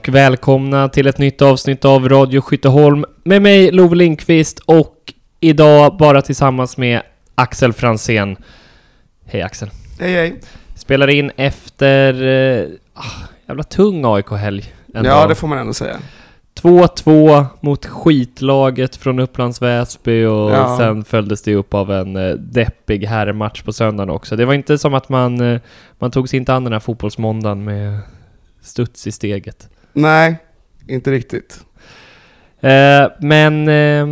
Och välkomna till ett nytt avsnitt av Radio Skytteholm med mig Love Lindqvist och idag bara tillsammans med Axel Fransén. Hej Axel. Hej hej. Spelar in efter ah, jävla tung AIK-helg. Ja, det får man ändå säga. 2-2 mot skitlaget från Upplands Väsby och Ja. sen följdes det upp av en eh, deppig herrmatch på söndagen också. Det var inte som att man, eh, man tog sig inte an den här fotbollsmåndagen med studs i steget. Nej, inte riktigt. Eh, men eh,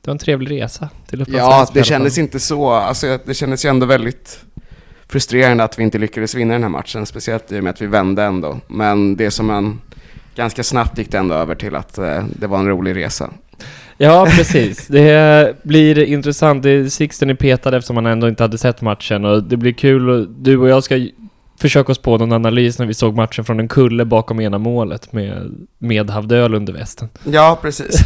det var en trevlig resa till Upplands Ja, det kändes inte så. Alltså, det kändes ju ändå väldigt frustrerande att vi inte lyckades vinna den här matchen, speciellt i och med att vi vände ändå. Men det som en ganska snabbt gick det ändå över till att eh, det var en rolig resa. Ja, precis. Det blir intressant. Det- Sixten är petad eftersom han ändå inte hade sett matchen och det blir kul. Du och jag ska försöka oss på någon analys när vi såg matchen från en kulle bakom ena målet med medhavd öl under västen. Ja, precis.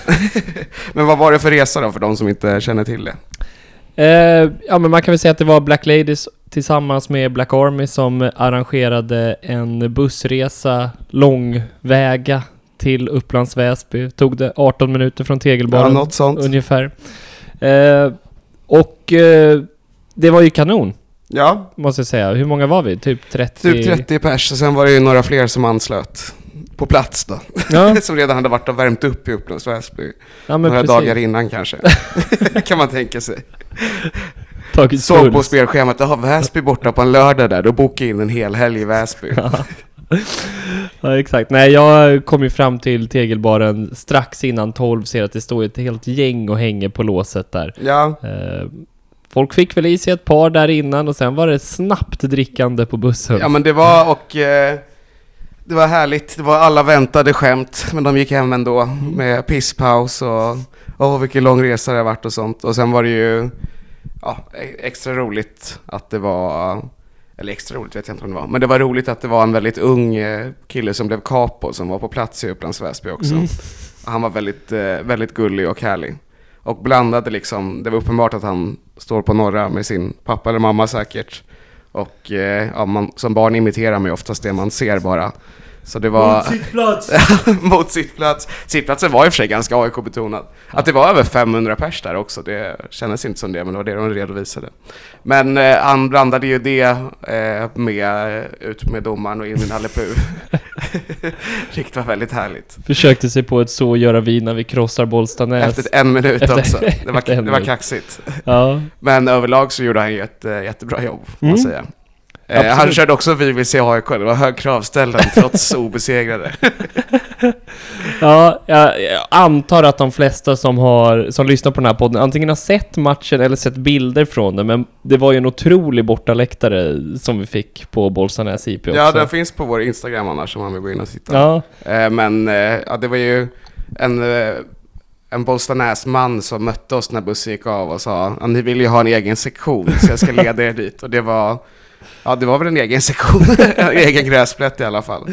Men vad var det för resa då, för de som inte känner till det? Eh, ja, men man kan väl säga att det var Black Ladies tillsammans med Black Army som arrangerade en bussresa långväga till Upplands Väsby. Tog det 18 minuter från Ja, Tegelbaren sånt. ungefär. Eh, och eh, det var ju kanon, Ja, måste jag säga. Hur många var vi? Typ 30? typ 30 pers och sen var det ju några fler som anslöt på plats då. Ja, som redan hade varit och värmt upp i Upplands Väsby. ja några precis. dagar innan kanske. kan man tänka sig. Tagit Såg på spelschemat, jaha Väsby borta på en lördag där, då bokar jag in en hel helg i Väsby. Ja, exakt. Nej, jag kom ju fram till tegelbaren strax innan 12, ser att det står ett helt gäng och hänger på låset där. Ja, Eh, folk fick väl i sig ett par där innan och sen var det snabbt drickande på bussen. ja men det var och eh, det var härligt, det var alla väntade skämt, men de gick hem ändå med pisspaus och åh vilken lång resa det har varit och sånt. Och sen var det ju ja, e- extra roligt att det var, eller extra roligt vet jag inte om det var, men det var roligt att det var en väldigt ung eh, kille som blev capo som var på plats i Upplands Väsby också. Mm. Han var väldigt, eh, väldigt gullig och härlig. Och blandade liksom, det var uppenbart att han står på norra med sin pappa eller mamma säkert. Och eh, ja, man, som barn imiterar man ju oftast det man ser bara. Så det var... Mot sittplats. Sittplatsen var i och för sig ganska AIK-betonad. Att det var över 500 pers där också, det kändes inte som det, men det var det de redovisade. Men eh, han blandade ju det eh, med eh, ut med domaren och in med Nalle. Vilket var väldigt härligt. Försökte sig på ett så göra vi när vi krossar Bollstanäs. Efter en minut Efter- också. Det var, det var kaxigt. Ja. Men överlag så gjorde han ju ett äh, jättebra jobb, får man Mm. säga. Eh, han körde också Vi vill se AIK, det var hög kravställan trots obesegrade. Ja, jag, jag antar att de flesta som, har, som lyssnar på den här podden antingen har sett matchen eller sett bilder från den, men det var ju en otrolig bortaläktare som vi fick på Bollstanäs IP också. Ja, den finns på vår Instagram annars om man vill gå in och titta. Ja, Eh, men eh, ja, det var ju en, eh, en Bollstanäs-man som mötte oss när bussen gick av och sa "Ja, ni vill ju ha en egen sektion så jag ska leda er dit. Och det var, ja det var väl en egen sektion, en egen gräsplätt i alla fall.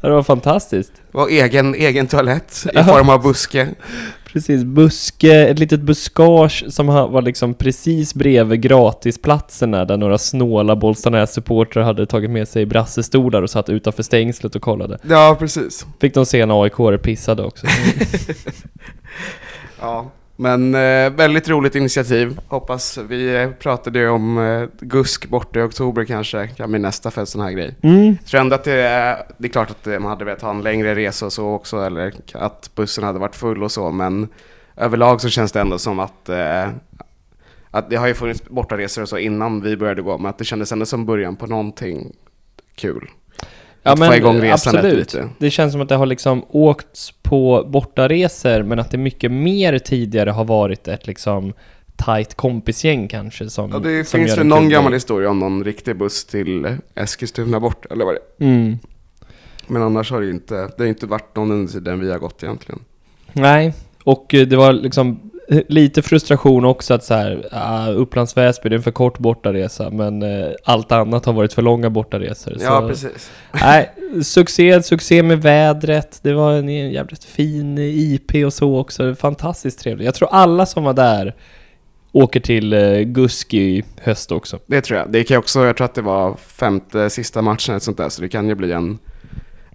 det var fantastiskt. Och egen, egen toalett i form av buske. Precis, buske, ett litet buskage som var liksom precis bredvid gratisplatserna där några snåla Bollstanäs-supportrar hade tagit med sig brassestolar och satt utanför stängslet och kollade. Ja, precis. Fick de se en aik pissade också. Ja, men eh, väldigt roligt initiativ. Hoppas, vi eh, pratade ju om eh, GUSK borta i oktober kanske, kan bli nästa för en sån här grej. Mm. Jag tror ändå att det är, det är klart att eh, man hade velat ha en längre resa och så också, eller att bussen hade varit full och så, men överlag så känns det ändå som att, eh, att det har ju funnits bortaresor och så innan vi började gå, men att det kändes ändå som början på någonting kul. Att få igång resandet absolut. lite. Det känns som att det har liksom åkts på bortaresor, men att det mycket mer tidigare har varit ett liksom tight kompisgäng kanske som Ja, det som finns väl någon kul gammal historia om någon riktig buss till Eskilstuna bort, eller vad det. Mm. Men annars har det ju inte, det har inte varit någon under tiden vi har gått egentligen. Nej, och eh, det var liksom lite frustration också att så här, uh, Upplands Väsby, det är en för kort bortaresa, men eh, allt annat har varit för långa bortaresor. Ja, så, precis. Nej, succé, succé med vädret, det var en jävligt fin IP och så också, fantastiskt trevligt. Jag tror alla som var där åker till eh, Gusk i höst också. Det tror jag. Det kan också, jag tror att det var femte sista matchen eller sånt där, så det kan ju bli en,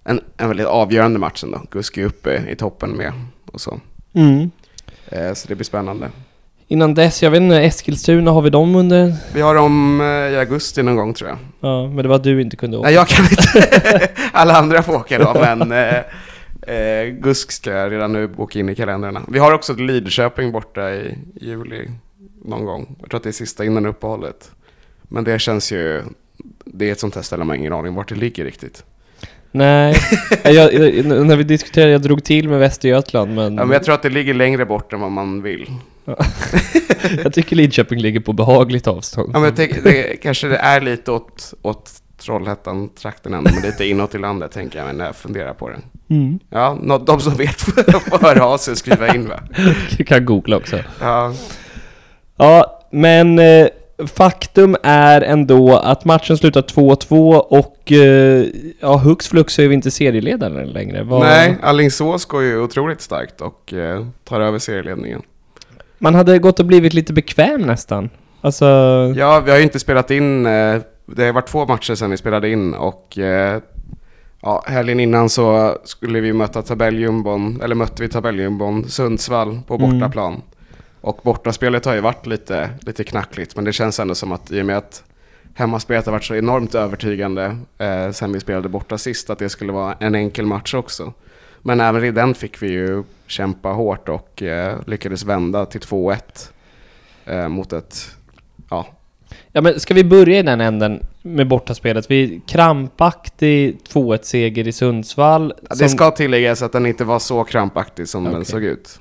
en, en väldigt avgörande match ändå. Gusk är uppe i toppen med och så. Mm. Eh, så det blir spännande. Innan dess, jag vet inte, Eskilstuna, har vi dem under? Vi har dem eh, i augusti någon gång tror jag. Ja, men det var du inte kunde åka. Nej, jag kan inte. Alla andra får åka då, men eh, eh, Gusk ska jag redan nu boka in i kalendrarna. Vi har också Lidköping borta i juli någon gång. Jag tror att det är sista innan uppehållet. Men det känns ju... Det är ett sånt här ställe man har ingen aning vart det ligger riktigt. Nej, jag, jag, när vi diskuterade, jag drog till med Västergötland men... Ja, men jag tror att det ligger längre bort än vad man vill. jag tycker Lidköping ligger på behagligt avstånd. Ja, men jag tänker, det, kanske det är lite åt, åt Trollhättan-trakten ändå, men lite inåt i landet tänker jag när jag funderar på det. Mm. Ja, nå- de som vet får höra av sig och skriva in va? Du kan googla också. Ja, Ja, men eh, faktum är ändå att matchen slutar 2-2 och eh, ja, hux flux så är vi inte serieledare längre. Vad- Nej, Alingsås går ju otroligt starkt och eh, tar över serieledningen. Man hade gått och blivit lite bekväm nästan. Alltså, Ja, vi har ju inte spelat in, eh, det har varit två matcher sedan vi spelade in och ja, helgen innan så skulle vi möta tabelljumbon, eller mötte vi tabelljumbon Sundsvall på Mm. Och bortaspelet har ju varit lite, lite knackligt, men det känns ändå som att i och med att hemmaspelet har varit så enormt övertygande eh, sen vi spelade borta sist, att det skulle vara en enkel match också. Men även i den fick vi ju kämpa hårt och eh, lyckades vända till 2-1 eh, mot ett, ja, ja men ska vi börja i den änden med bortaspelet? Vi krampaktig 2-1 seger i Sundsvall. Ja, Det som- ska tilläggas att den inte var så krampaktig som den Okej. såg ut.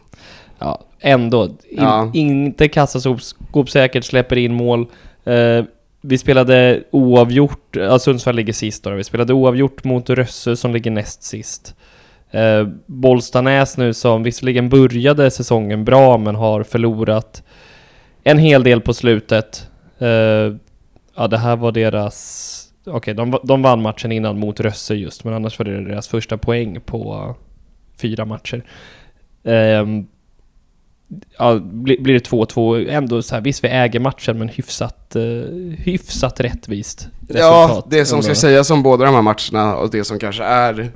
Ja, ändå. In, Ja. Inte kassaskåpssäkert, släpper in mål. Eh, vi spelade oavgjort, ja Sundsvall ligger sist då. Vi spelade oavgjort mot Rösse som ligger näst sist. Eh, Bollstanäs nu som visserligen började säsongen bra men har förlorat en hel del på slutet. Eh, ja, det här var deras... Okej, de, de vann matchen innan mot Rösse just, men annars var det deras första poäng på fyra matcher. Ehm, ja, blir, blir det 2-2, ändå så här, visst vi äger matchen men hyfsat, uh, hyfsat rättvist Ja, resultat. det som ska sägas om båda de här matcherna och det som kanske är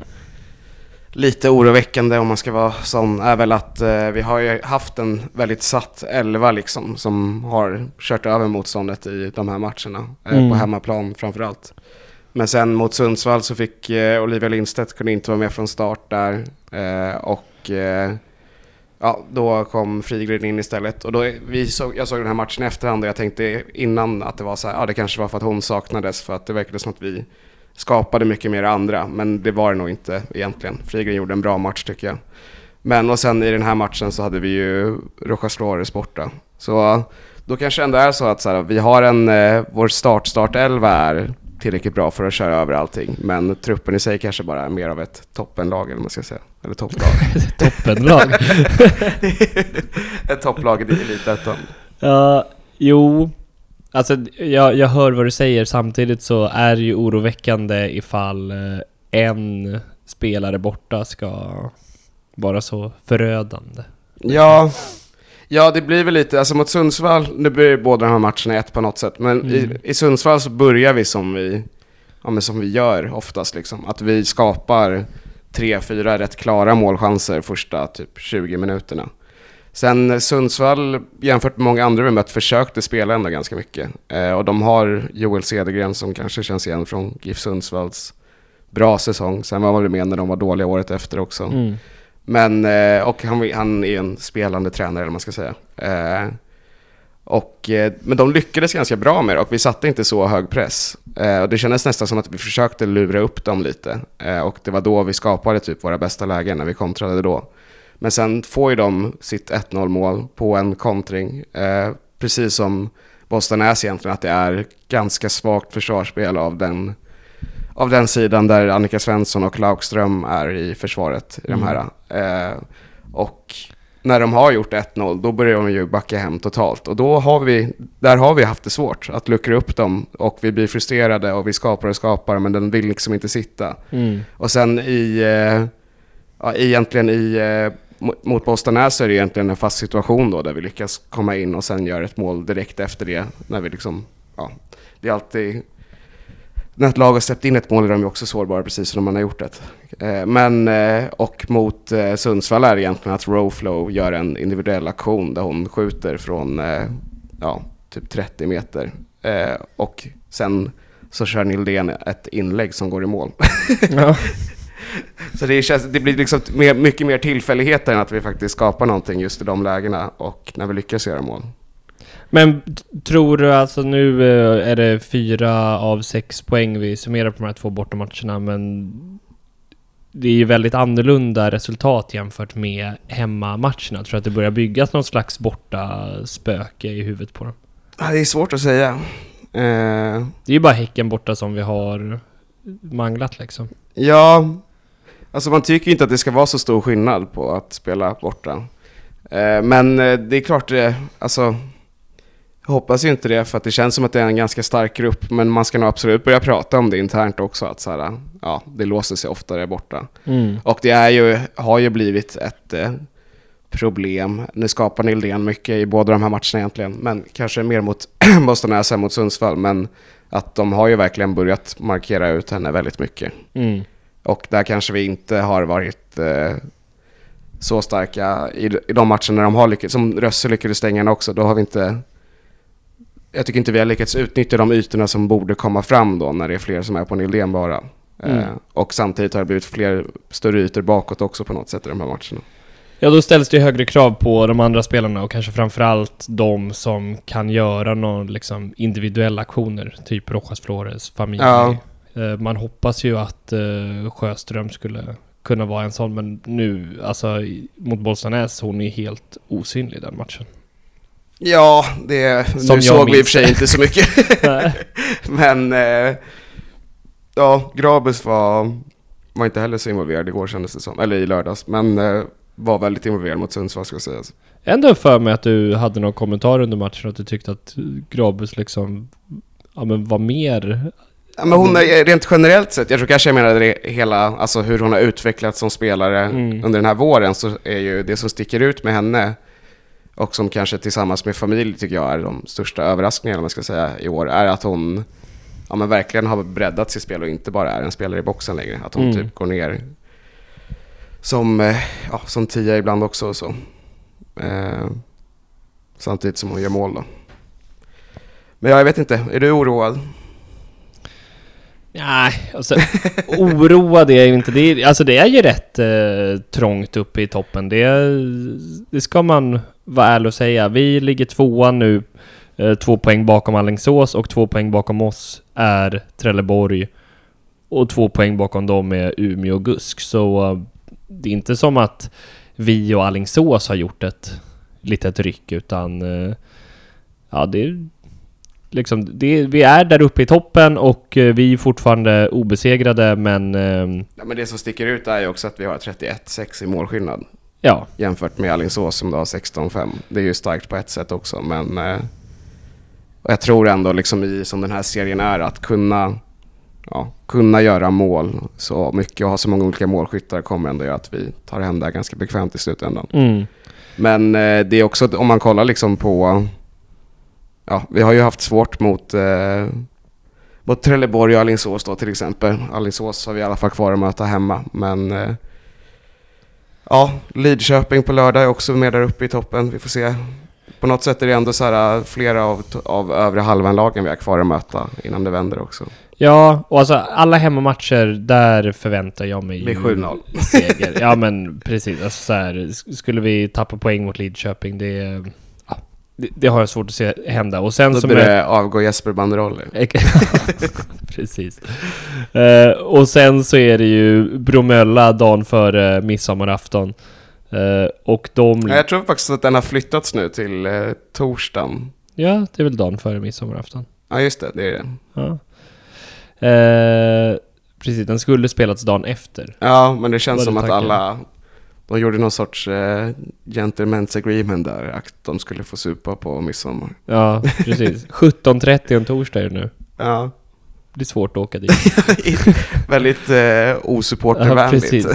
lite oroväckande om man ska vara sån är väl att eh, vi har ju haft en väldigt satt elva liksom som har kört över motståndet i de här matcherna. Eh, Mm. På hemmaplan framförallt. Men sen mot Sundsvall så fick eh, Olivia Lindstedt kunde inte vara med från start där. Eh, och eh, ja, då kom Frigren in istället. Och då, vi såg, jag såg den här matchen i efterhand och jag tänkte innan att det var så här, ja det kanske var för att hon saknades. För att det verkade som att vi skapade mycket mer andra. Men det var det nog inte egentligen. Frigren gjorde en bra match tycker jag. Men och sen i den här matchen så hade vi ju Rojas Flores borta. Så då kanske det ändå är så att så här, vi har en, eh, vår start-start-elva är tillräckligt bra för att köra över allting. Men truppen i sig kanske bara är mer av ett toppenlag eller vad man ska säga. Eller topplag. Toppenlag. ett topplag i Elitettan. Ja, jo. Alltså jag, jag hör vad du säger samtidigt så är det ju oroväckande ifall eh, en spelare borta ska vara så förödande. Ja, ja, det blir väl lite, alltså mot Sundsvall, nu blir båda de här matcherna ett på något sätt. Men Mm. i, i Sundsvall så börjar vi som vi, ja, men som vi gör oftast. Liksom. Att vi skapar tre, fyra rätt klara målchanser första typ 20 minuterna. Sen Sundsvall, jämfört med många andra vi mött, försökte spela ändå ganska mycket. Eh, och de har Joel Cedergren som kanske känns igen från GIF Sundsvalls bra säsong. Sen var väl med när de var dåliga året efter också. Mm. Men, eh, och han, han är en spelande tränare eller vad man ska säga. Eh, och, eh, men de lyckades ganska bra med det och vi satte inte så hög press. Och det kändes nästan som att vi försökte lura upp dem lite. Och det var då vi skapade typ våra bästa lägen när vi kontrade då. Men sen får ju de sitt 1-0 mål på en kontring. Precis som Bostanäs egentligen, att det är ganska svagt försvarsspel av den, av den sidan där Annika Svensson och Laukström är i försvaret. I de här. Eh, och när de har gjort 1-0, då börjar de ju backa hem totalt. Och då har vi, där har vi haft det svårt att luckra upp dem. Och vi blir frustrerade och vi skapar och skapar, men den vill liksom inte sitta. Mm. Och sen i, eh, ja, egentligen i, eh, mot- Bostanäs så är det egentligen en fast situation då, där vi lyckas komma in och sen göra ett mål direkt efter det. När vi liksom, ja, det är alltid, när ett lag har släppt in ett mål är de ju också sårbara precis som man har gjort det. Eh, men, eh, och mot eh, Sundsvall är det egentligen att Rowflow gör en individuell aktion där hon skjuter från ja, typ 30 meter. Och sen så kör Nildén ett inlägg som går i mål. Ja. Så det, känns, det blir liksom mer, mycket mer tillfälligheter än att vi faktiskt skapar någonting just i de lägena och när vi lyckas göra mål. Men tror du alltså nu eh, är det fyra av sex poäng vi summerar på de här två bortamatcherna men det är ju väldigt annorlunda resultat jämfört med hemmamatcherna. Tror att det börjar byggas någon slags borta spöke i huvudet på dem. Det är svårt att säga. Eh, Det är ju bara Häcken borta som vi har manglat liksom. Ja, alltså man tycker ju inte att det ska vara så stor skillnad på att spela borta. Eh, men eh, det är klart, det, alltså, jag hoppas ju inte det för att det känns som att det är en ganska stark grupp. Men man ska nog absolut börja prata om det internt också, att så här, ja, det låser sig oftare borta. Och det är ju, har ju blivit ett eh, problem. Nu skapar Nildén mycket i båda de här matcherna egentligen, men kanske mer mot Boston än mot Sundsvall. Men att de har ju verkligen börjat markera ut henne väldigt mycket. Mm. Och där kanske vi inte har varit eh, så starka i, i de matcherna de har lyckats, som Rösse lyckades stänga henne också, då har vi inte jag tycker inte vi har lyckats utnyttja de ytorna som borde komma fram då när det är fler som är på Nildén bara. Mm. Eh, och samtidigt har det blivit fler större ytor bakåt också på något sätt i de här matcherna. Ja, då ställs det ju högre krav på de andra spelarna och kanske framförallt de som kan göra någon liksom individuella aktioner, typ Rojas Flores, familj. Ja. Eh, Man hoppas ju att eh, Sjöström skulle kunna vara en sån, men nu, alltså mot Bollstanäs, hon är helt osynlig den matchen. Ja, det, Som nu såg vi i och för sig inte så mycket. Men eh, ja, Grabus var, var inte heller så involverad igår kändes det som. Eller i lördags. Men eh, var väldigt involverad mot Sundsvall ska sägas. Ändå för mig att du hade någon kommentar under matchen att du tyckte att Grabus liksom, ja men var mer... Ja, men hon är rent generellt sett, jag tror kanske jag menade det hela, alltså hur hon har utvecklats som spelare Mm. under den här våren så är ju det som sticker ut med henne och som kanske tillsammans med familj tycker jag är de största överraskningarna man ska säga i år är att hon ja, men verkligen har breddat sitt spel och inte bara är en spelare i boxen längre. Att hon Mm. typ går ner som, eh, ja, som tia ibland också och så. Eh, samtidigt som hon gör mål då. Men ja, jag vet inte, är du oroad? Nej, alltså oroad är jag ju inte. Det är, alltså det är ju rätt eh, trångt uppe i toppen. Det, det ska man vara ärlig och säga. Vi ligger tvåa nu. Eh, två poäng bakom Alingsås och två poäng bakom oss är Trelleborg. Och två poäng bakom dem är Umeå och Gusk. Så eh, det är inte som att vi och Alingsås har gjort ett litet ryck utan eh, ja, det är liksom, det, vi är där uppe i toppen och eh, vi är fortfarande obesegrade men ehm, Ja, men det som sticker ut är ju också att vi har 31-6 i målskillnad ja, jämfört med Alingsås som då har 16-5. Det är ju starkt på ett sätt också, men eh, jag tror ändå liksom i som den här serien är att kunna, ja, kunna göra mål så mycket och ha så många olika målskyttar kommer ändå göra att vi tar hem det här ganska bekvämt i slutändan. mm, Men eh, det är också, om man kollar liksom på, ja, vi har ju haft svårt mot, eh, mot Trelleborg och Alingsås då till exempel. Alingsås har vi i alla fall kvar att möta hemma, men eh, ja, Lidköping på lördag är också med där uppe i toppen. Vi får se. På något sätt är det ändå så här eh, flera av, av övre halvan-lagen vi har kvar att möta innan det vänder också. ja, och alltså alla hemmamatcher där förväntar jag mig Med ju 7-0. seger. Ja men precis, alltså så här, sk- skulle vi tappa poäng mot Lidköping det, ja, det, det har jag svårt att se hända. Och sen Då som blir det avgå Jesper Banderolle. Precis. Eh, och sen så är det ju Bromölla dagen före midsommarafton. Eh, och de... Ja, Jag tror faktiskt att den har flyttats nu till eh, torsdagen. Ja, det är väl dagen före midsommarafton. Ja, just det, det är det. Ja. Eh, precis, den skulle spelats dagen efter. Ja, men det känns Var det som att alla... De gjorde någon sorts eh, gentlemen's agreement där, att de skulle få supa på midsommar. Ja, precis. 17.30 en torsdag är det nu. Ja, Det blir svårt att åka dit. väldigt eh, osupportervänligt.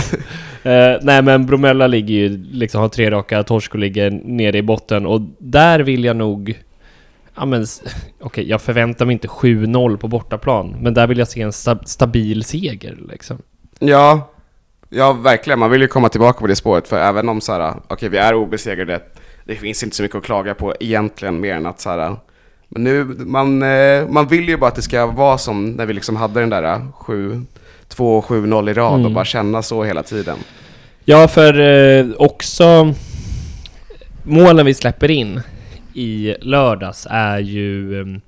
Ja. Eh, nej men Bromölla ligger ju liksom, har tre raka torsk och ligger nere i botten och där vill jag nog ja men, okej, jag förväntar mig inte 7-0 på bortaplan, men där vill jag se en sta stabil seger liksom. Ja, ja verkligen. Man vill ju komma tillbaka på det spåret. För även om så här, okej vi är obesegrade, det finns inte så mycket att klaga på egentligen mer än att så här, men nu, man, eh, man vill ju bara att det ska vara som när vi liksom hade den där 7, 2 och 7-0 i rad och Mm. bara känna så hela tiden. Ja, för eh, också målen vi släpper in i lördags är ju...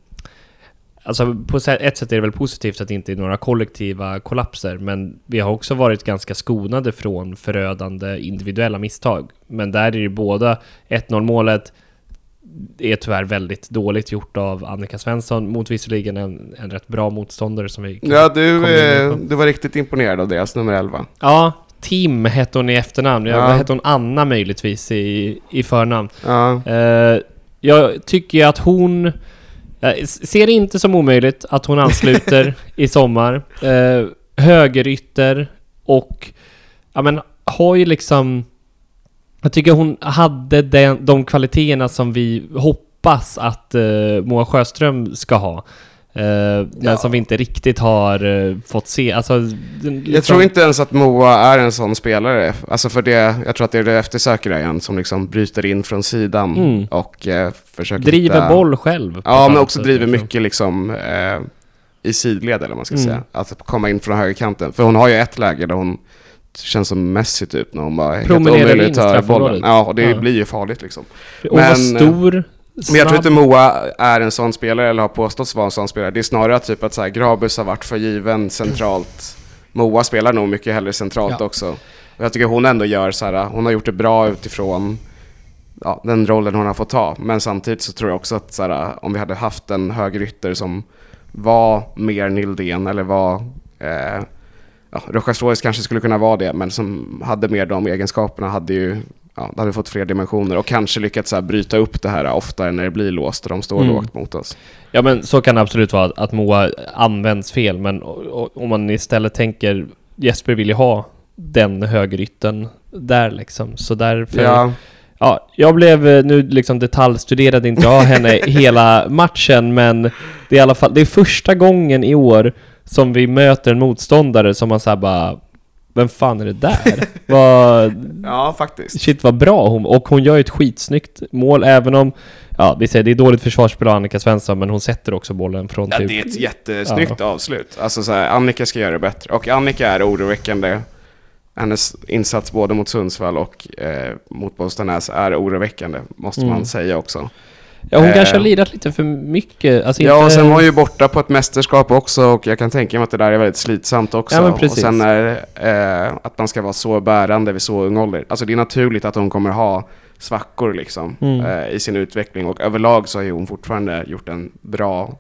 Alltså på ett sätt är det väl positivt att det inte är några kollektiva kollapser, men vi har också varit ganska skonade från förödande individuella misstag. Men där är det ju båda 1-0 målet är tyvärr väldigt dåligt gjort av Annika Svensson mot visserligen en, en rätt bra motståndare som vi Ja, du, eh, du var riktigt imponerad av deras nummer 11. Ja, Tim hette hon i efternamn. Ja. Hette hon Anna möjligtvis i, i förnamn? Ja, Eh, jag tycker att hon... Jag s- ser det inte som omöjligt att hon ansluter i sommar. Uh, högerytter och... Ja men, har ju liksom... Jag tycker hon hade den, de kvaliteterna som vi hoppas att uh, Moa Sjöström ska ha. Eh, Men Ja. som vi inte riktigt har eh, fått se. Alltså, den, Jag liksom- tror inte ens att Moa är en sån spelare. Alltså för det, jag tror att det är det eftersöker igen som liksom bryter in från sidan Mm. och eh, försöker Driver hitta... boll själv. Ja, men också sätt, driver liksom. mycket liksom eh, i sidled eller vad man ska Mm. säga. Att komma in från högerkanten. För hon har ju ett läge där hon känns som Messi typ när hon bara helt Promenerar omöjligt in tar bollen. Ja, och det Ja. blir ju farligt liksom. Och var Men, stor, Men jag tror inte Moa är en sån spelare eller har påståtts vara en sån spelare. Det är snarare typ att så här, Grabus har varit för given centralt. Moa spelar nog mycket hellre centralt Ja. också. Och jag tycker hon ändå gör så här, hon har gjort det bra utifrån ja, den rollen hon har fått ta. Men samtidigt så tror jag också att så här, om vi hade haft en högerytter som var mer Nildén eller var eh, ja, Rojas Flores kanske skulle kunna vara det, men som hade mer de egenskaperna hade ju ja, det hade fått fler dimensioner och kanske lyckats så här, bryta upp det här oftare när det blir låst och de står Mm. lågt mot oss. Ja men så kan det absolut vara att Moa används fel, men om man istället tänker Jesper vill ju ha den högerytten där liksom, så därför... Ja. Ja, jag blev eh, nu liksom detaljstuderade inte jag henne hela matchen, men det är i alla fall, det är första gången i år som vi möter en motståndare som man såhär bara Vem fan är det där? vad, ja, faktiskt. Shit vad bra hon Och hon gör ju ett skitsnyggt mål även om Ja, vi säger det är dåligt försvarsspel av Annika Svensson men hon sätter också bollen från Ja, typ det är ett jättesnyggt avslut. Alltså så här, Annika ska göra det bättre. Och Annika är oroväckande. Hennes insats både mot Sundsvall och eh, mot Bostanäs är oroväckande, måste Mm. man säga också. Ja hon Eh. kanske har lirat lite för mycket alltså Ja, inte... och sen var hon ju borta på ett mästerskap också och jag kan tänka mig att det där är väldigt slitsamt också. Ja, men och precis. sen är eh, att man ska vara så bärande vid så ung ålder. Alltså det är naturligt att hon kommer ha svackor liksom Mm. eh, i sin utveckling och överlag så har ju hon fortfarande gjort en bra,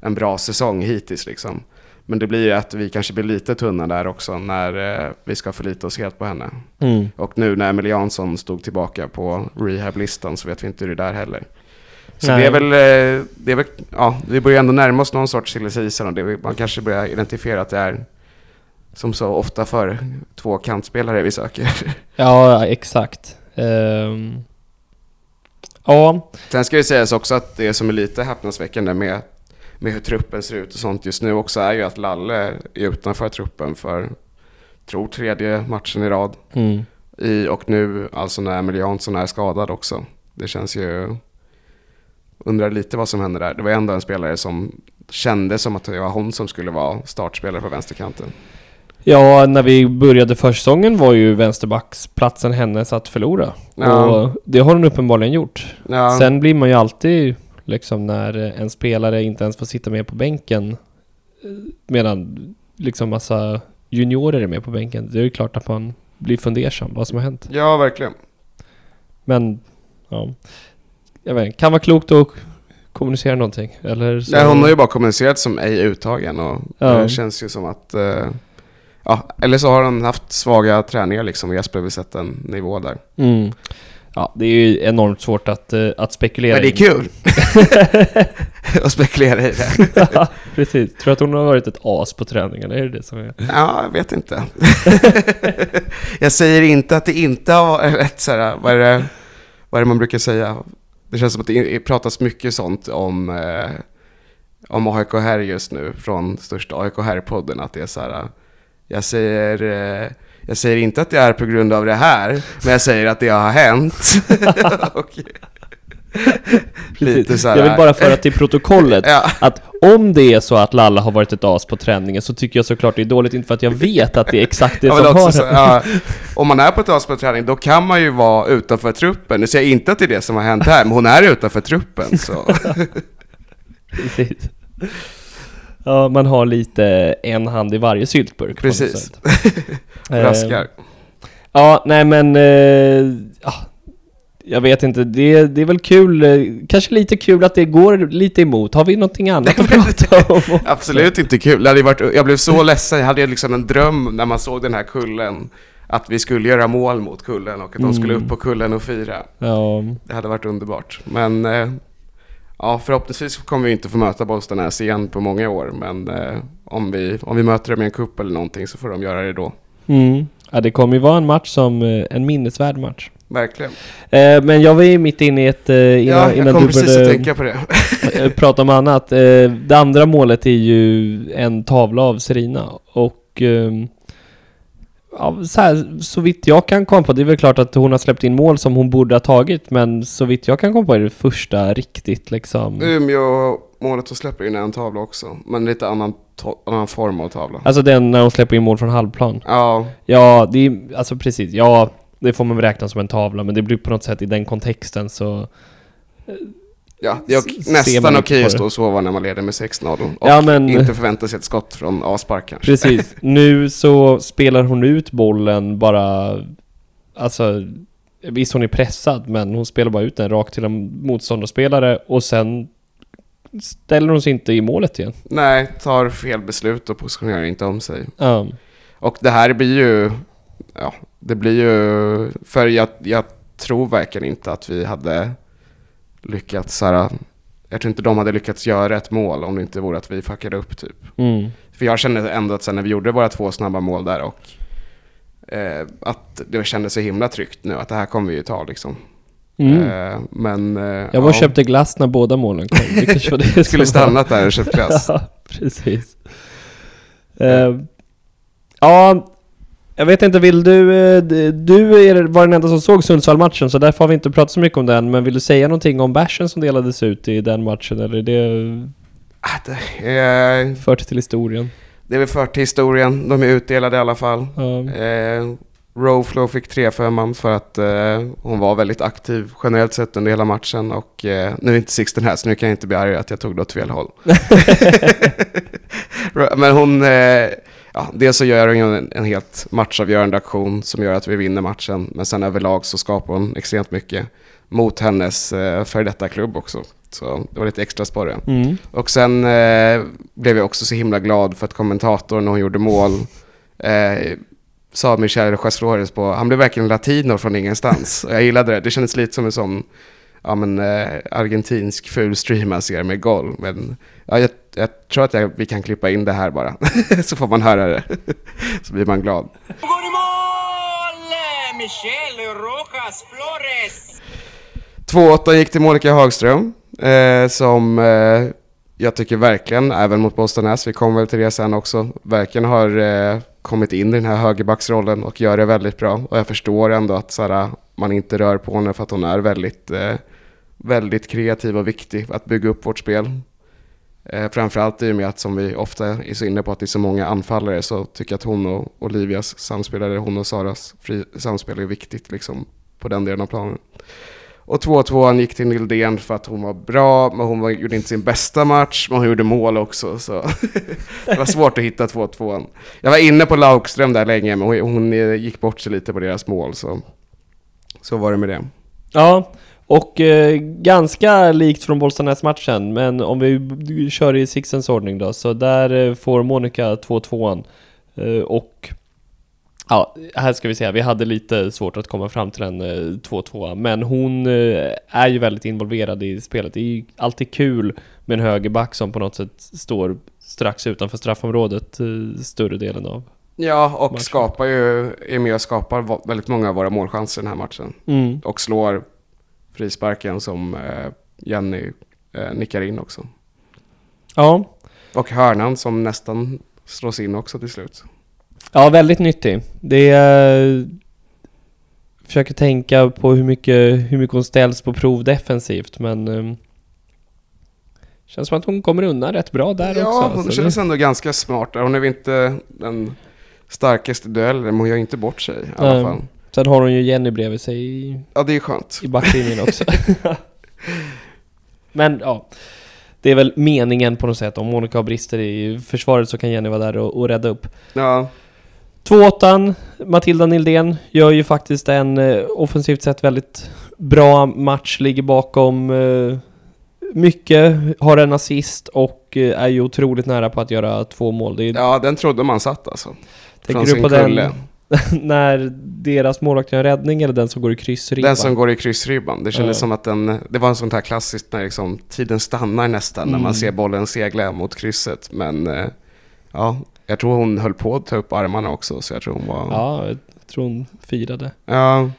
en bra säsong hittills liksom. Men det blir ju att vi kanske blir lite tunna där också när eh, vi ska förlita oss helt på henne. Mm. Och nu när Emil Jansson stod tillbaka på rehab-listan så vet vi inte hur det är där heller. Så Nej. det är väl, eh, det är väl, ja, vi börjar ändå närma oss någon sorts silly det, man kanske börjar identifiera att det är som så ofta för två kantspelare vi söker. Ja, exakt. Ehm, Ja, Sen ska det sägas också att det som är lite häpnadsväckande med, med hur truppen ser ut och sånt just nu också är ju att Lalle är utanför truppen för, tror tredje matchen i rad. mm. I, och nu alltså när Emil Jansson är skadad också. Det känns ju... Undrar lite vad som händer där. Det var ändå en spelare som kände som att det var hon som skulle vara startspelare på vänsterkanten. Ja, när vi började försäsongen var ju vänsterbacksplatsen hennes att förlora. Ja. Och det har hon uppenbarligen gjort. Ja, Sen blir man ju alltid liksom när en spelare inte ens får sitta med på bänken medan liksom massa juniorer är med på bänken. Det är ju klart att man blir fundersam vad som har hänt. ja, verkligen. Men, ja. Jag vet inte, kan vara klokt att kommunicera någonting. Eller så... Nej, hon har ju bara kommunicerat som ej uttagen och Ja. det känns ju som att... eh, ja, eller så har hon haft svaga träningar liksom och Jesper vill sätta en nivå där. Mm. Ja, det är ju enormt svårt att, eh, att spekulera Men det är kul! att spekulera i det. ja, precis. Tror du att hon har varit ett as på träningarna? Är det det som är... Ja, jag vet inte. jag säger inte att det inte har varit så här, vad är det, vad är det man brukar säga? Det känns som att det pratas mycket sånt om, eh, om AIK här just nu från största AIK här-podden. Att det är så här, jag säger, eh, jag säger inte att det är på grund av det här, men jag säger att det har hänt. och, lite så här, jag vill bara föra till protokollet ja. att om det är så att Lalla har varit ett as på träningen så tycker jag såklart det är dåligt, inte för att jag vet att det är exakt det som har så, ja, Om man är på ett as på träning, då kan man ju vara utanför truppen. Nu säger jag inte att det är det som har hänt här, men hon är utanför truppen, så... Precis. Ja, man har lite en hand i varje syltburk. Precis. Raskar. Eh, ja, nej men... Eh, jag vet inte, det, det är väl kul, eh, kanske lite kul att det går lite emot. Har vi någonting annat att prata om? Absolut inte kul. Det hade varit, jag blev så ledsen, jag hade liksom en dröm när man såg den här kullen. Att vi skulle göra mål mot kullen och att de skulle upp mm. på kullen och fira. Ja. Det hade varit underbart. Men eh, ja, förhoppningsvis kommer vi inte få möta Boston Ass igen på många år. Men eh, om, vi, om vi möter dem i en kupp eller någonting så får de göra det då. Mm. Ja, det kommer ju vara en match som, en minnesvärd match. Verkligen. Eh, men jag var ju mitt inne i ett... Eh, innan, ja, jag kom precis att tänka på det. Prata om annat. Eh, det andra målet är ju en tavla av Serina och... Ehm, ja, så, här, så vitt jag kan komma på, det är väl klart att hon har släppt in mål som hon borde ha tagit, men så vitt jag kan komma på är det första riktigt liksom... Umeå målet hon släpper in en tavla också, men lite annan, annan form av tavla. Alltså den när hon släpper in mål från halvplan? Ja. Ja, det är, alltså precis, ja det får man räkna som en tavla, men det blir på något sätt i den kontexten så... Ja, det är nästan okej att stå och sova när man leder med 6-0 och ja, men, inte förvänta sig ett skott från A-spark kanske. Precis. Nu så spelar hon ut bollen bara... Alltså, visst hon är pressad, men hon spelar bara ut den rakt till en motståndarspelare och sen ställer hon sig inte i målet igen. Nej, tar fel beslut och positionerar inte om sig. Um. Och det här blir ju ja, det blir ju, för jag, jag tror verkligen inte att vi hade lyckats så här, jag tror inte de hade lyckats göra ett mål om det inte vore att vi fuckade upp typ. Mm. För jag kände ändå att sen när vi gjorde våra två snabba mål där och eh, att det kändes så himla tryggt nu att det här kommer vi ju ta liksom. Mm. Eh, men... Eh, jag var och köpte glass när båda målen kom. Det var det Skulle stannat där och köpt glass. ja, precis. Ja, jag vet inte, vill du... Eh, du var den enda som såg Sundsvall-matchen, så därför har vi inte pratat så mycket om den. Men vill du säga någonting om bärsen som delades ut i den matchen, eller är det... Ah, det är... Fört till historien? Det är väl fört till historien. De är utdelade i alla fall. Mm. Eh, Rowflow fick 3-5 för att eh, hon var väldigt aktiv generellt sett under hela matchen. Och eh, nu är inte Sixten här, så nu kan jag inte bli arg att jag tog det åt fel håll. Men hon... Eh, ja, dels så gör hon en, en helt matchavgörande aktion som gör att vi vinner matchen. Men sen överlag så skapar hon extremt mycket mot hennes eh, före detta klubb också. Så det var lite extra sporre. Mm. Och sen eh, blev jag också så himla glad för att kommentatorn när hon gjorde mål eh, sa Michel Chasflores på, han blev verkligen latino från ingenstans. Och jag gillade det, det kändes lite som en sån ja, men, eh, argentinsk fulstream man ser med golv. Men ja, jag, jag tror att jag, vi kan klippa in det här bara. så får man höra det. så blir man glad. Michel Rojas Flores! 2-8 gick till Monica Hagström. Eh, som eh, jag tycker verkligen, även mot Boston S, vi kommer väl till det sen också, verkligen har eh, kommit in i den här högerbacksrollen och gör det väldigt bra. Och jag förstår ändå att såhär, man inte rör på henne för att hon är väldigt eh, väldigt kreativ och viktig att bygga upp vårt spel. Eh, framförallt i och med att, som vi ofta är så inne på, att det är så många anfallare så tycker jag att hon och Olivias samspel, eller hon och Saras fri, samspel är viktigt liksom, på den delen av planen. Och 2-2 gick till Nildén för att hon var bra, men hon var, gjorde inte sin bästa match, men hon gjorde mål också. Så det var svårt att hitta 2-2. Jag var inne på Laukström där länge, men hon, hon eh, gick bort sig lite på deras mål. Så, så var det med det. Ja, och eh, ganska likt från Bollstanäs-matchen, men om vi kör i Sixens ordning då, så där eh, får Monica 2-2an. Eh, och ja, här ska vi säga, vi hade lite svårt att komma fram till en 2-2, eh, men hon eh, är ju väldigt involverad i spelet. Det är ju alltid kul med en högerback som på något sätt står strax utanför straffområdet eh, större delen av Ja, och matchen. skapar ju, är med och skapar väldigt många av våra målchanser den här matchen. Mm. Och slår frisparken som eh, Jenny eh, nickar in också. Ja, Och hörnan som nästan slås in också till slut. ja väldigt nyttig. Det är... Försöker tänka på hur mycket, hur mycket hon ställs på prov defensivt, men... Um, känns som att hon kommer undan rätt bra där ja, också. hon alltså. känns ändå ganska smart. Hon är väl inte den starkaste duellen, men hon gör inte bort sig i alla Nej. fall. Sen har hon ju Jenny bredvid sig i, Ja, det är skönt. i backlinjen också. Men ja, det är väl meningen på något sätt. Om Monica har brister i försvaret så kan Jenny vara där och, och rädda upp. Ja, 2-8, Matilda Nildén gör ju faktiskt en eh, offensivt sett väldigt bra match, ligger bakom eh, mycket, har en assist och eh, är ju otroligt nära på att göra två mål. Är, ja, den trodde man satt alltså. tänker du på kulle. den när deras målvakt gör en räddning eller den som går i kryssribban? Den som går i kryssribban. Det kändes Ja. som att den, det var en sån här klassiskt när liksom tiden stannar nästan när Mm. man ser bollen segla mot krysset. Men eh, ja, jag tror hon höll på att ta upp armarna också så jag tror hon var... Ja, jag tror hon firade. ja.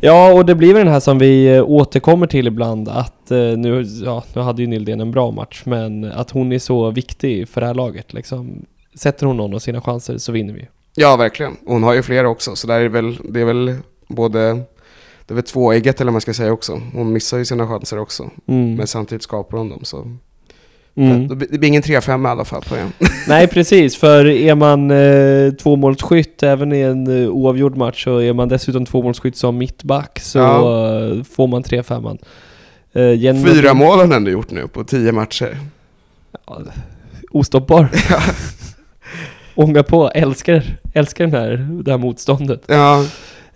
Ja, och det blir väl den här som vi eh, återkommer till ibland att eh, nu, ja, nu hade ju Nildén en bra match, men att hon är så viktig för det här laget liksom. Sätter hon någon av sina chanser så vinner vi. Ja, verkligen. Hon har ju flera också, så där är väl, det är väl både... Det är väl tvåegget eller vad man ska säga också. Hon missar ju sina chanser också. Mm. Men samtidigt skapar hon dem så... Mm. Det, det blir ingen 3-5 i alla fall på det. Nej, precis, för är man eh, tvåmålsskytt även i en eh, oavgjord match så är man dessutom tvåmålsskytt som mittback så Ja. eh, får man 3-5. Eh, Jenny- Fyra mål har hon ändå gjort nu på tio matcher. Ja, ostoppbar. Ånga på, älskar, älskar den här, det här motståndet. Ja,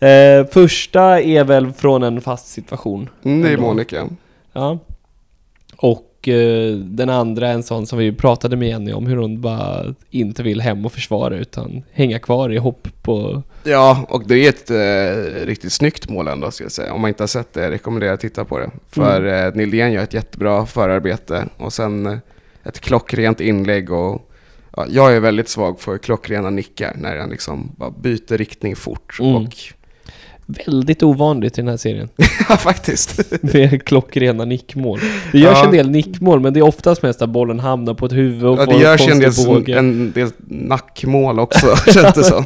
Eh, första är väl från en fast situation. mm, det är. Monica. Ja. Och eh, den andra är en sån som vi pratade med Jenny om, hur hon bara inte vill hem och försvara utan hänga kvar i hopp på... Ja, och det är ett eh, riktigt snyggt mål ändå, ska jag säga. Om man inte har sett det, rekommenderar jag att titta på det. För Mm. eh, Nildén gör ett jättebra förarbete och sen eh, ett klockrent inlägg och ja, jag är väldigt svag för klockrena nickar när han liksom bara byter riktning fort. Mm. Och, Väldigt ovanligt i den här serien. ja, faktiskt. Med klockrena nickmål. Det görs Ja. en del nickmål, men det är oftast mest att bollen hamnar på ett huvud och Ja, får det görs en del, båge. en del nackmål också, känns det som.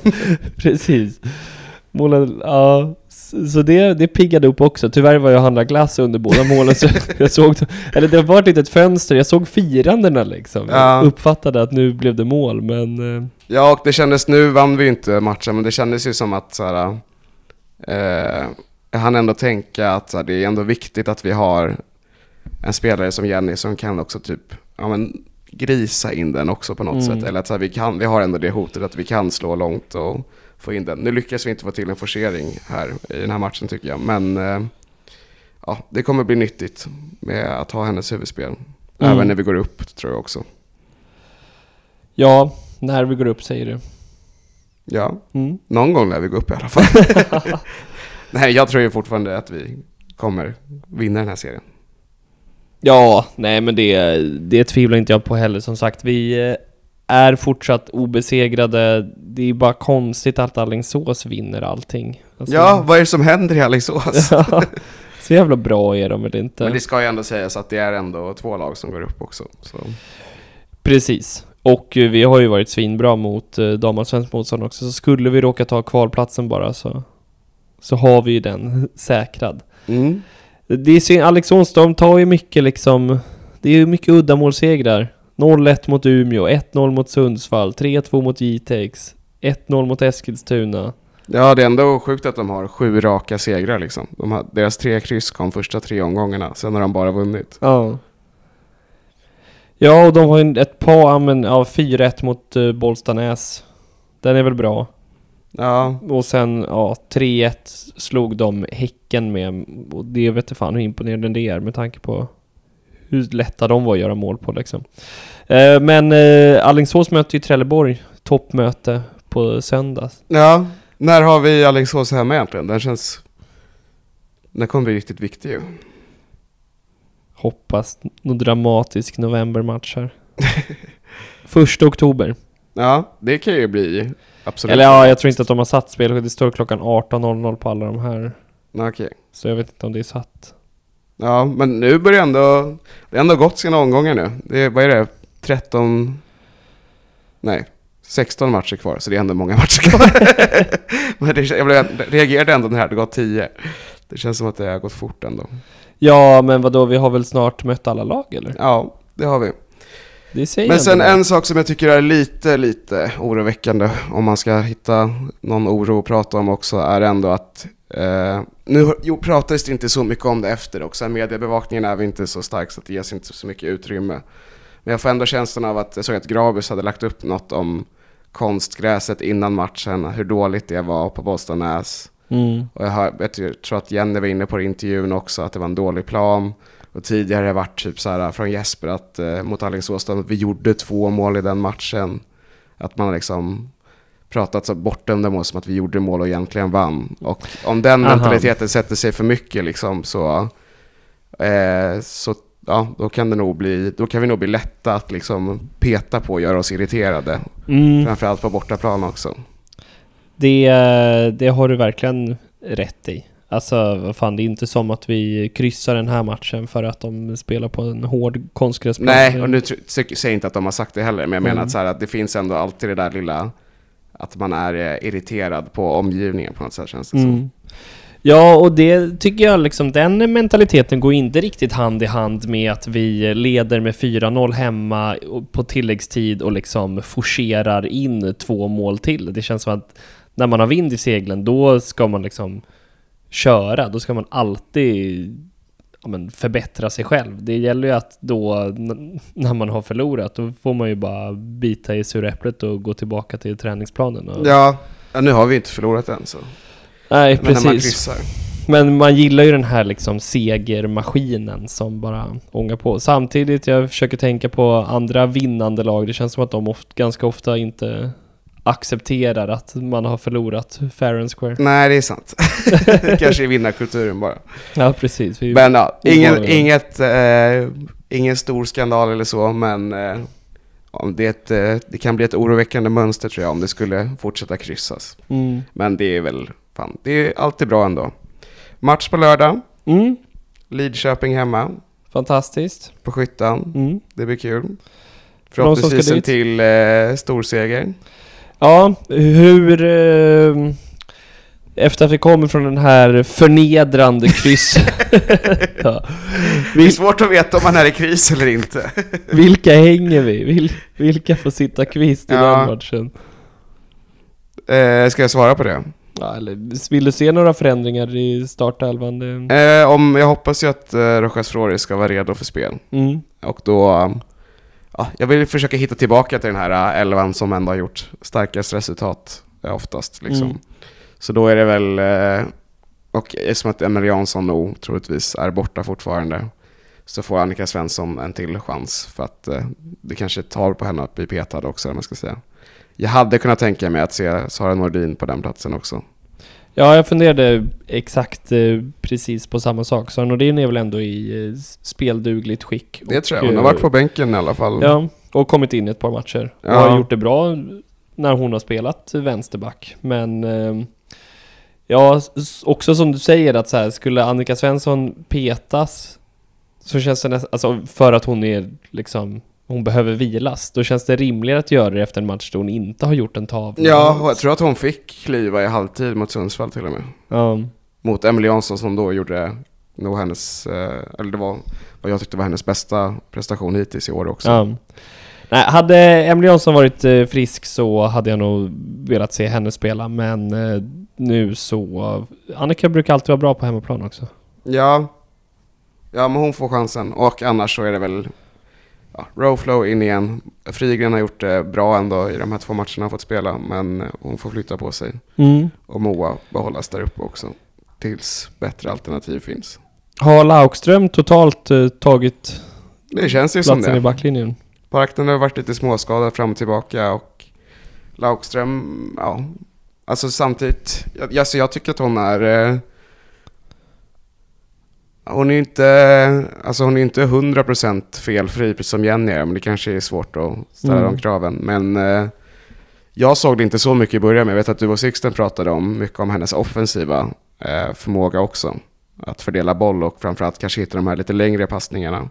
Precis. Målen, ja. Så det, det piggade upp också. Tyvärr var jag och handlade glass under båda målen så jag såg, eller det var ett litet fönster, jag såg firandena liksom. Jag Ja. uppfattade att nu blev det mål, men... eh, Ja, och det kändes, nu vann vi ju inte matchen, men det kändes ju som att så här, eh, jag hann ändå tänka att här, det är ändå viktigt att vi har en spelare som Jenny som kan också typ, ja men grisa in den också på något Mm. sätt. Eller att så här, vi, kan, vi har ändå det hotet att vi kan slå långt och få in den. Nu lyckas vi inte få till en forcering här i den här matchen tycker jag, men eh, ja, det kommer bli nyttigt med att ha hennes huvudspel. Mm. Även när vi går upp tror jag också. Ja, när vi går upp säger du. Ja, Mm. Någon gång lär vi gå upp i alla fall. Nej, jag tror ju fortfarande att vi kommer vinna den här serien. Ja, nej men det, det tvivlar inte jag på heller. Som sagt, vi eh, är fortsatt obesegrade. Det är bara konstigt att Alingsås vinner allting. Alltså- Ja, vad är det som händer i Alingsås? Ja, så jävla bra är de väl inte? Men det ska ju ändå sägas att det är ändå två lag som går upp också. Så. Precis. Och eh, vi har ju varit svinbra mot eh, damallsvenskt motstånd också, så skulle vi råka ta kvalplatsen bara så, så har vi ju den säkrad. Mm. Det är synd, Alingsås, de tar ju mycket liksom, det är ju mycket uddamålssegrar. 0-1 mot Umeå, 1-0 mot Sundsvall, 3-2 mot Jitex, 1-0 mot Eskilstuna. Ja, det är ändå sjukt att de har sju raka segrar liksom. De har, deras tre kryss kom första tre omgångarna, sen har de bara vunnit. Ja. Ja, och de har ju ett par, men, ja 4-1 mot uh, Bollstanäs. Den är väl bra. Ja, Och sen, ja, 3-1 slog de Häcken med. Och det vet jag fan hur imponerande det är med tanke på hur lätta de var att göra mål på liksom. Eh, men eh, Alingsås möter ju Trelleborg, toppmöte på söndag. ja. När har vi Alingsås hemma egentligen? Den känns... Den kommer bli riktigt viktig ju. Hoppas någon dramatisk novembermatch här. Första oktober. Ja, det kan ju bli absolut. Eller ja, jag tror inte att de har satt spel. Det står klockan 18.00 på alla de här. Okej. Så jag vet inte om det är satt. Ja, men nu börjar ändå... Det har ändå gått sina omgångar nu. Det vad är det? 13... Nej, 16 matcher kvar, så det är ändå många matcher kvar. men det, jag blev, reagerade ändå när det gått 10. Det känns som att det har gått fort ändå. Ja, men vadå, vi har väl snart mött alla lag eller? Ja, det har vi. Det säger Men sen en sak som jag tycker är lite, lite oroväckande om man ska hitta någon oro att prata om också är ändå att eh, nu jo, pratades det inte så mycket om det efter också. Mediebevakningen är väl inte så stark så det ges inte så mycket utrymme. Men jag får ändå känslan av att jag såg att Grabus hade lagt upp något om konstgräset innan matchen, hur dåligt det var på Bollstanäs. Mm. Och jag, hör, jag tror att Jenny var inne på det i intervjun också, att det var en dålig plan. Och tidigare har det varit typ så här från Jesper att eh, mot Alingsås, vi gjorde två mål i den matchen. Att man liksom pratat så bortom det som att vi gjorde mål och egentligen vann. Och om den Aha. mentaliteten sätter sig för mycket liksom så, eh, så ja, då kan det nog bli, då kan vi nog bli lätta att liksom peta på och göra oss irriterade. Mm. Framförallt på bortaplan också. Det, det har du verkligen rätt i. Alltså, vad fan, det är inte som att vi kryssar den här matchen för att de spelar på en hård konstgräsplan. Nej, och nu säger jag inte att de har sagt det heller, men jag menar Mm. att, så här, att det finns ändå alltid det där lilla, att man är eh, irriterad på omgivningen på något sätt känns det som. Ja, och det tycker jag liksom, den mentaliteten går inte riktigt hand i hand med att vi leder med 4-0 hemma på tilläggstid och liksom forcerar in två mål till. Det känns som att när man har vind i seglen, då ska man liksom köra. Då ska man alltid ja, men förbättra sig själv. Det gäller ju att då, när man har förlorat, då får man ju bara bita i suräpplet och gå tillbaka till träningsplanen. Och... Ja, ja, nu har vi inte förlorat än så. Nej, Men man precis. kryssar. Men man gillar ju den här liksom segermaskinen som bara ångar på. Samtidigt, jag försöker tänka på andra vinnande lag. Det känns som att de oft, ganska ofta inte accepterar att man har förlorat fair and square. Nej, det är sant. Kanske i vinnarkulturen bara. Ja, precis. Vi, Men ja, ingen, inget, eh, ingen stor skandal eller så, men eh, om det, är ett, eh, det kan bli ett oroväckande mönster tror jag om det skulle fortsätta kryssas. mm. Men det är väl, fan, det är alltid bra ändå. Match på lördag, Mm. Lidköping hemma Fantastiskt. på Skyttan. Mm. Det blir kul. Förhoppningsvis en till eh, storseger. Ja, hur... Eh, efter att vi kommer från den här förnedrande kryss... ja. Det är svårt att veta om man är i kris eller inte. vilka hänger vi? Vil, vilka får sitta kvist i Ja. den matchen? Eh, ska jag svara på det? Ja, eller vill du se några förändringar i startelvan? Eh, om, jag hoppas ju att eh, Rojas Flores ska vara redo för spel. Mm. Och då... um, Ja, jag vill försöka hitta tillbaka till den här uh, elvan som ändå har gjort starkast resultat eh, oftast. Liksom. Mm. Så då är det väl... Eh, och eftersom att Emil Jansson nog troligtvis är borta fortfarande så får Annika Svensson en till chans för att eh, det kanske tar på henne att bli petad också, om man ska säga. Jag hade kunnat tänka mig att se Sara Nordin på den platsen också. Ja, jag funderade exakt eh, precis på samma sak. Så Nordin är väl ändå i eh, speldugligt skick. Det Och, tror jag. Hon har varit på bänken i alla fall. Ja, och kommit in i ett par matcher. Och Ja. har gjort det bra när hon har spelat vänsterback. Men eh, ja, också som du säger att så här, skulle Annika Svensson petas så känns det nästan, alltså för att hon är liksom hon behöver vilas, då känns det rimligare att göra det efter en match då hon inte har gjort en tavla. Ja, och jag tror att hon fick kliva i halvtid mot Sundsvall till och med. Ja. Mot Emily Jansson som då gjorde nog hennes, eh, eller det var vad jag tyckte var hennes bästa prestation hittills i år också. Ja. Nej, hade Emily Jansson varit eh, frisk så hade jag nog velat se henne spela, men eh, nu så... Annika brukar alltid vara bra på hemmaplan också. Ja, ja men hon får chansen. Och annars så är det väl ja, Rowflow in igen. Frigren har gjort det bra ändå i de här två matcherna han fått spela, men eh, hon får flytta på sig. Och Moa behållas där uppe också. Tills bättre alternativ finns. Har Laukström totalt eh, tagit Det känns ju som platsen det. i backlinjen? Parkten har varit lite småskadad fram och tillbaka och Laukström, ja. Alltså samtidigt, jag, alltså jag tycker att hon är... Eh, hon är inte, alltså hon är inte 100% felfri precis som Jenny är, men det kanske är svårt att ställa Mm. de kraven. Men eh, jag såg det inte så mycket i början, men jag vet att du och Sixten pratade om mycket om hennes offensiva eh, förmåga också. att fördela boll och framförallt kanske hitta de här lite längre passningarna.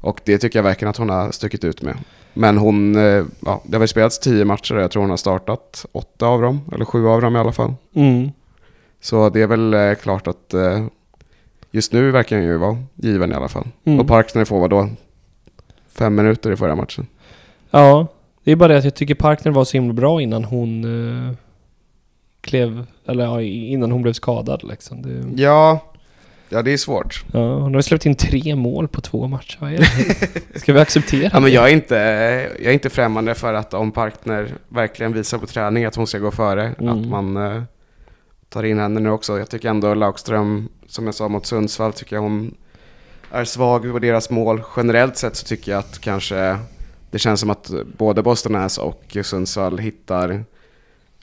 Och det tycker jag verkligen att hon har stuckit ut med. Men hon, eh, ja, det har väl spelats tio matcher och jag tror hon har startat åtta av dem, eller sju av dem i alla fall. Mm. Så det är väl eh, klart att eh, just nu verkar den ju vara given i alla fall. Mm. Och Parkner får vad då? Fem minuter i förra matchen. Ja, det är bara det att jag tycker Parkner var så himla bra innan hon uh, klev, eller ja, innan hon blev skadad liksom. Det, Ja, ja det är svårt. ja, hon har släppt in tre mål på två matcher. Vad är det? Ska vi acceptera Ja, men jag, är inte, jag är inte främmande för att om Parkner verkligen visar på träning att hon ska gå före, Mm. att man eh, tar in henne nu också. Jag tycker ändå Laukström, som jag sa mot Sundsvall, tycker jag hon är svag på deras mål. Generellt sett så tycker jag att kanske det känns som att både Bostonäs och Sundsvall hittar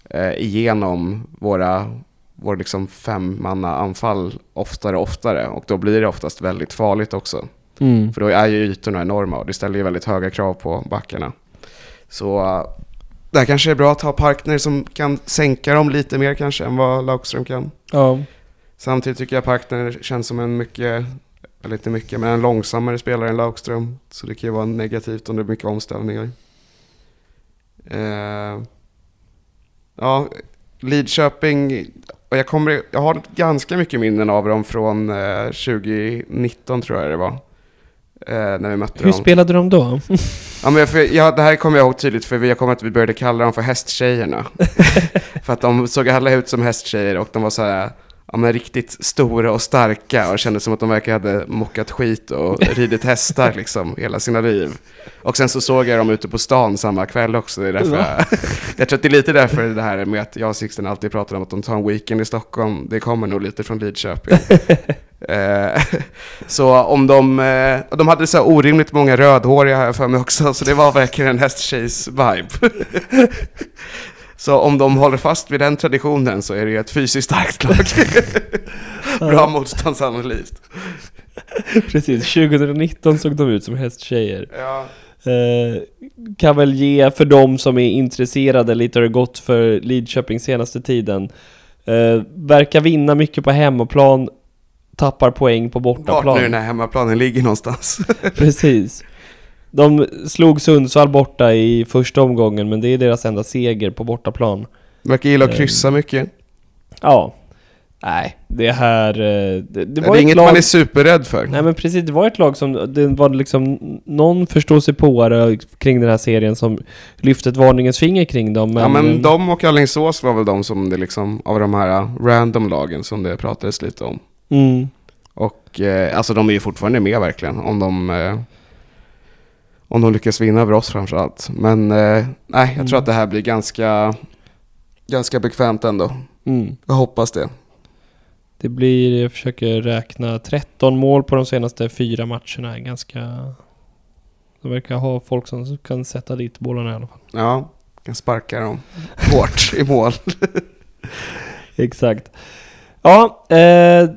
eh, igenom våra vår liksom femmanna anfall oftare och oftare och då blir det oftast väldigt farligt också. Mm. För då är ju ytorna enorma och det ställer ju väldigt höga krav på backarna. Så här kanske är bra att ha Parkner som kan sänka dem lite mer kanske än vad Laukström kan. Ja. Samtidigt tycker jag Parkner känns som en mycket, eller inte mycket, men en långsammare spelare än Laukström. Så det kan ju vara negativt om det är mycket omställningar. Eh, ja, Lidköping, och jag, kommer, jag har ganska mycket minnen av dem från eh, 2019 tror jag det var. Eh, när vi mötte Hur dem. spelade de då? Ja, men för, ja, det här kommer jag ihåg tydligt för jag kommer att vi började kalla dem för hästtjejerna. för att de såg alla ut som hästtjejer och de var så här, ja men riktigt stora och starka och kändes som att de verkligen hade mockat skit och ridit hästar liksom hela sina liv. Och sen så såg jag dem ute på stan samma kväll också. Det är därför jag, jag tror att det är lite därför det här med att jag och Sixten alltid pratar om att de tar en weekend i Stockholm. Det kommer nog lite från Lidköping. Eh, så om de, eh, de hade så här orimligt många rödhåriga här för mig också, så det var verkligen en hästtjejs-vibe. Så om de håller fast vid den traditionen så är det ju ett fysiskt starkt lag. Bra motståndsanalys. Precis, 2019 såg de ut som hästtjejer. Ja. Eh, kan väl ge för de som är intresserade lite hur det gått för Lidköping senaste tiden. Eh, verkar vinna mycket på hemmaplan, tappar poäng på Vart bortaplan. nu den här hemmaplanen ligger någonstans. Precis. De slog Sundsvall borta i första omgången, men det är deras enda seger på bortaplan. Verkar gilla att Eh, kryssa mycket. Ja. Nej, det här... eh, Det, det Det, var är inget lag... man är superrädd för. Nej men precis, det var ett lag som, det var liksom någon förståsigpåare kring den här serien som lyfte ett varningens finger kring dem. Men, ja men de och Alingsås var väl de som det liksom, av de här random lagen som det pratades lite om. Mm, Och eh, alltså de är ju fortfarande med verkligen om de, eh, om de lyckas vinna över oss framförallt. Men eh, nej, jag tror Mm. att det här blir ganska, ganska bekvämt ändå. mm. Jag hoppas det. Det blir, jag försöker räkna 13 mål på de senaste fyra matcherna. är Ganska... De verkar ha folk som kan sätta dit bollarna i alla fall. Ja, kan sparka dem hårt i mål. Exakt. Ja, eh,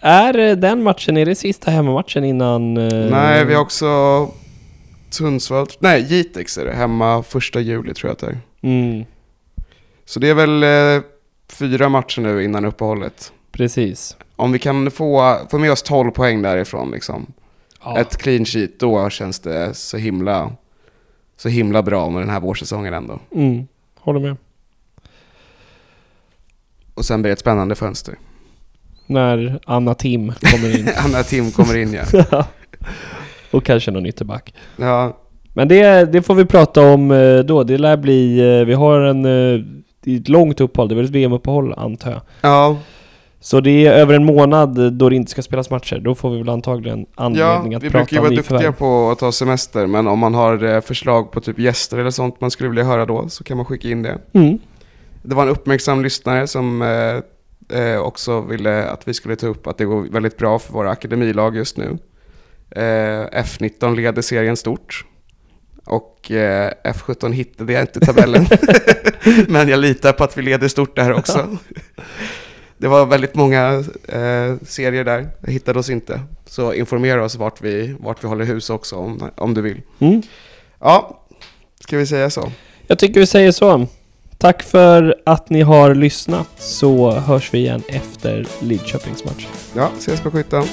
är den matchen, är det sista hemmamatchen innan... Eh, Nej, vi har också Sundsvall, nej Jitex är det, hemma första juli tror jag att det är. Mm, Så det är väl eh, fyra matcher nu innan uppehållet. precis. Om vi kan få, få med oss 12 poäng därifrån liksom. Ja. Ett clean sheet, då känns det så himla, så himla bra med den här vårsäsongen ändå. Mm, håller med. Och sen blir det ett spännande fönster. När Anna Tim kommer in. Anna Tim kommer in ja. och kanske någon ytterback. Ja, Men det, det får vi prata om eh, då. Det lär bli, eh, vi har en, eh, det är ett långt uppehåll, det är väl ett VM-uppehåll antar jag. ja, Så det är över en månad då det inte ska spelas matcher. Då får vi väl antagligen ja anledning att vi brukar prata ju om vara duktiga på att ta semester. Men om man har eh, förslag på typ gäster eller sånt man skulle vilja höra då så kan man skicka in det. Mm. Det var en uppmärksam lyssnare som eh, eh, också ville att vi skulle ta upp att det går väldigt bra för våra akademilag just nu. Eh, F19 leder serien stort. Och eh, F17 hittade jag inte tabellen. Men jag litar på att vi leder stort där också. Det var väldigt många eh, serier där, jag hittade oss inte. Så informera oss vart vi, vart vi håller hus också om, om du vill. Mm. Ja, ska vi säga så? Jag tycker vi säger så. Tack för att ni har lyssnat så hörs vi igen efter Lidköpings match. Ja, ses på skyttan.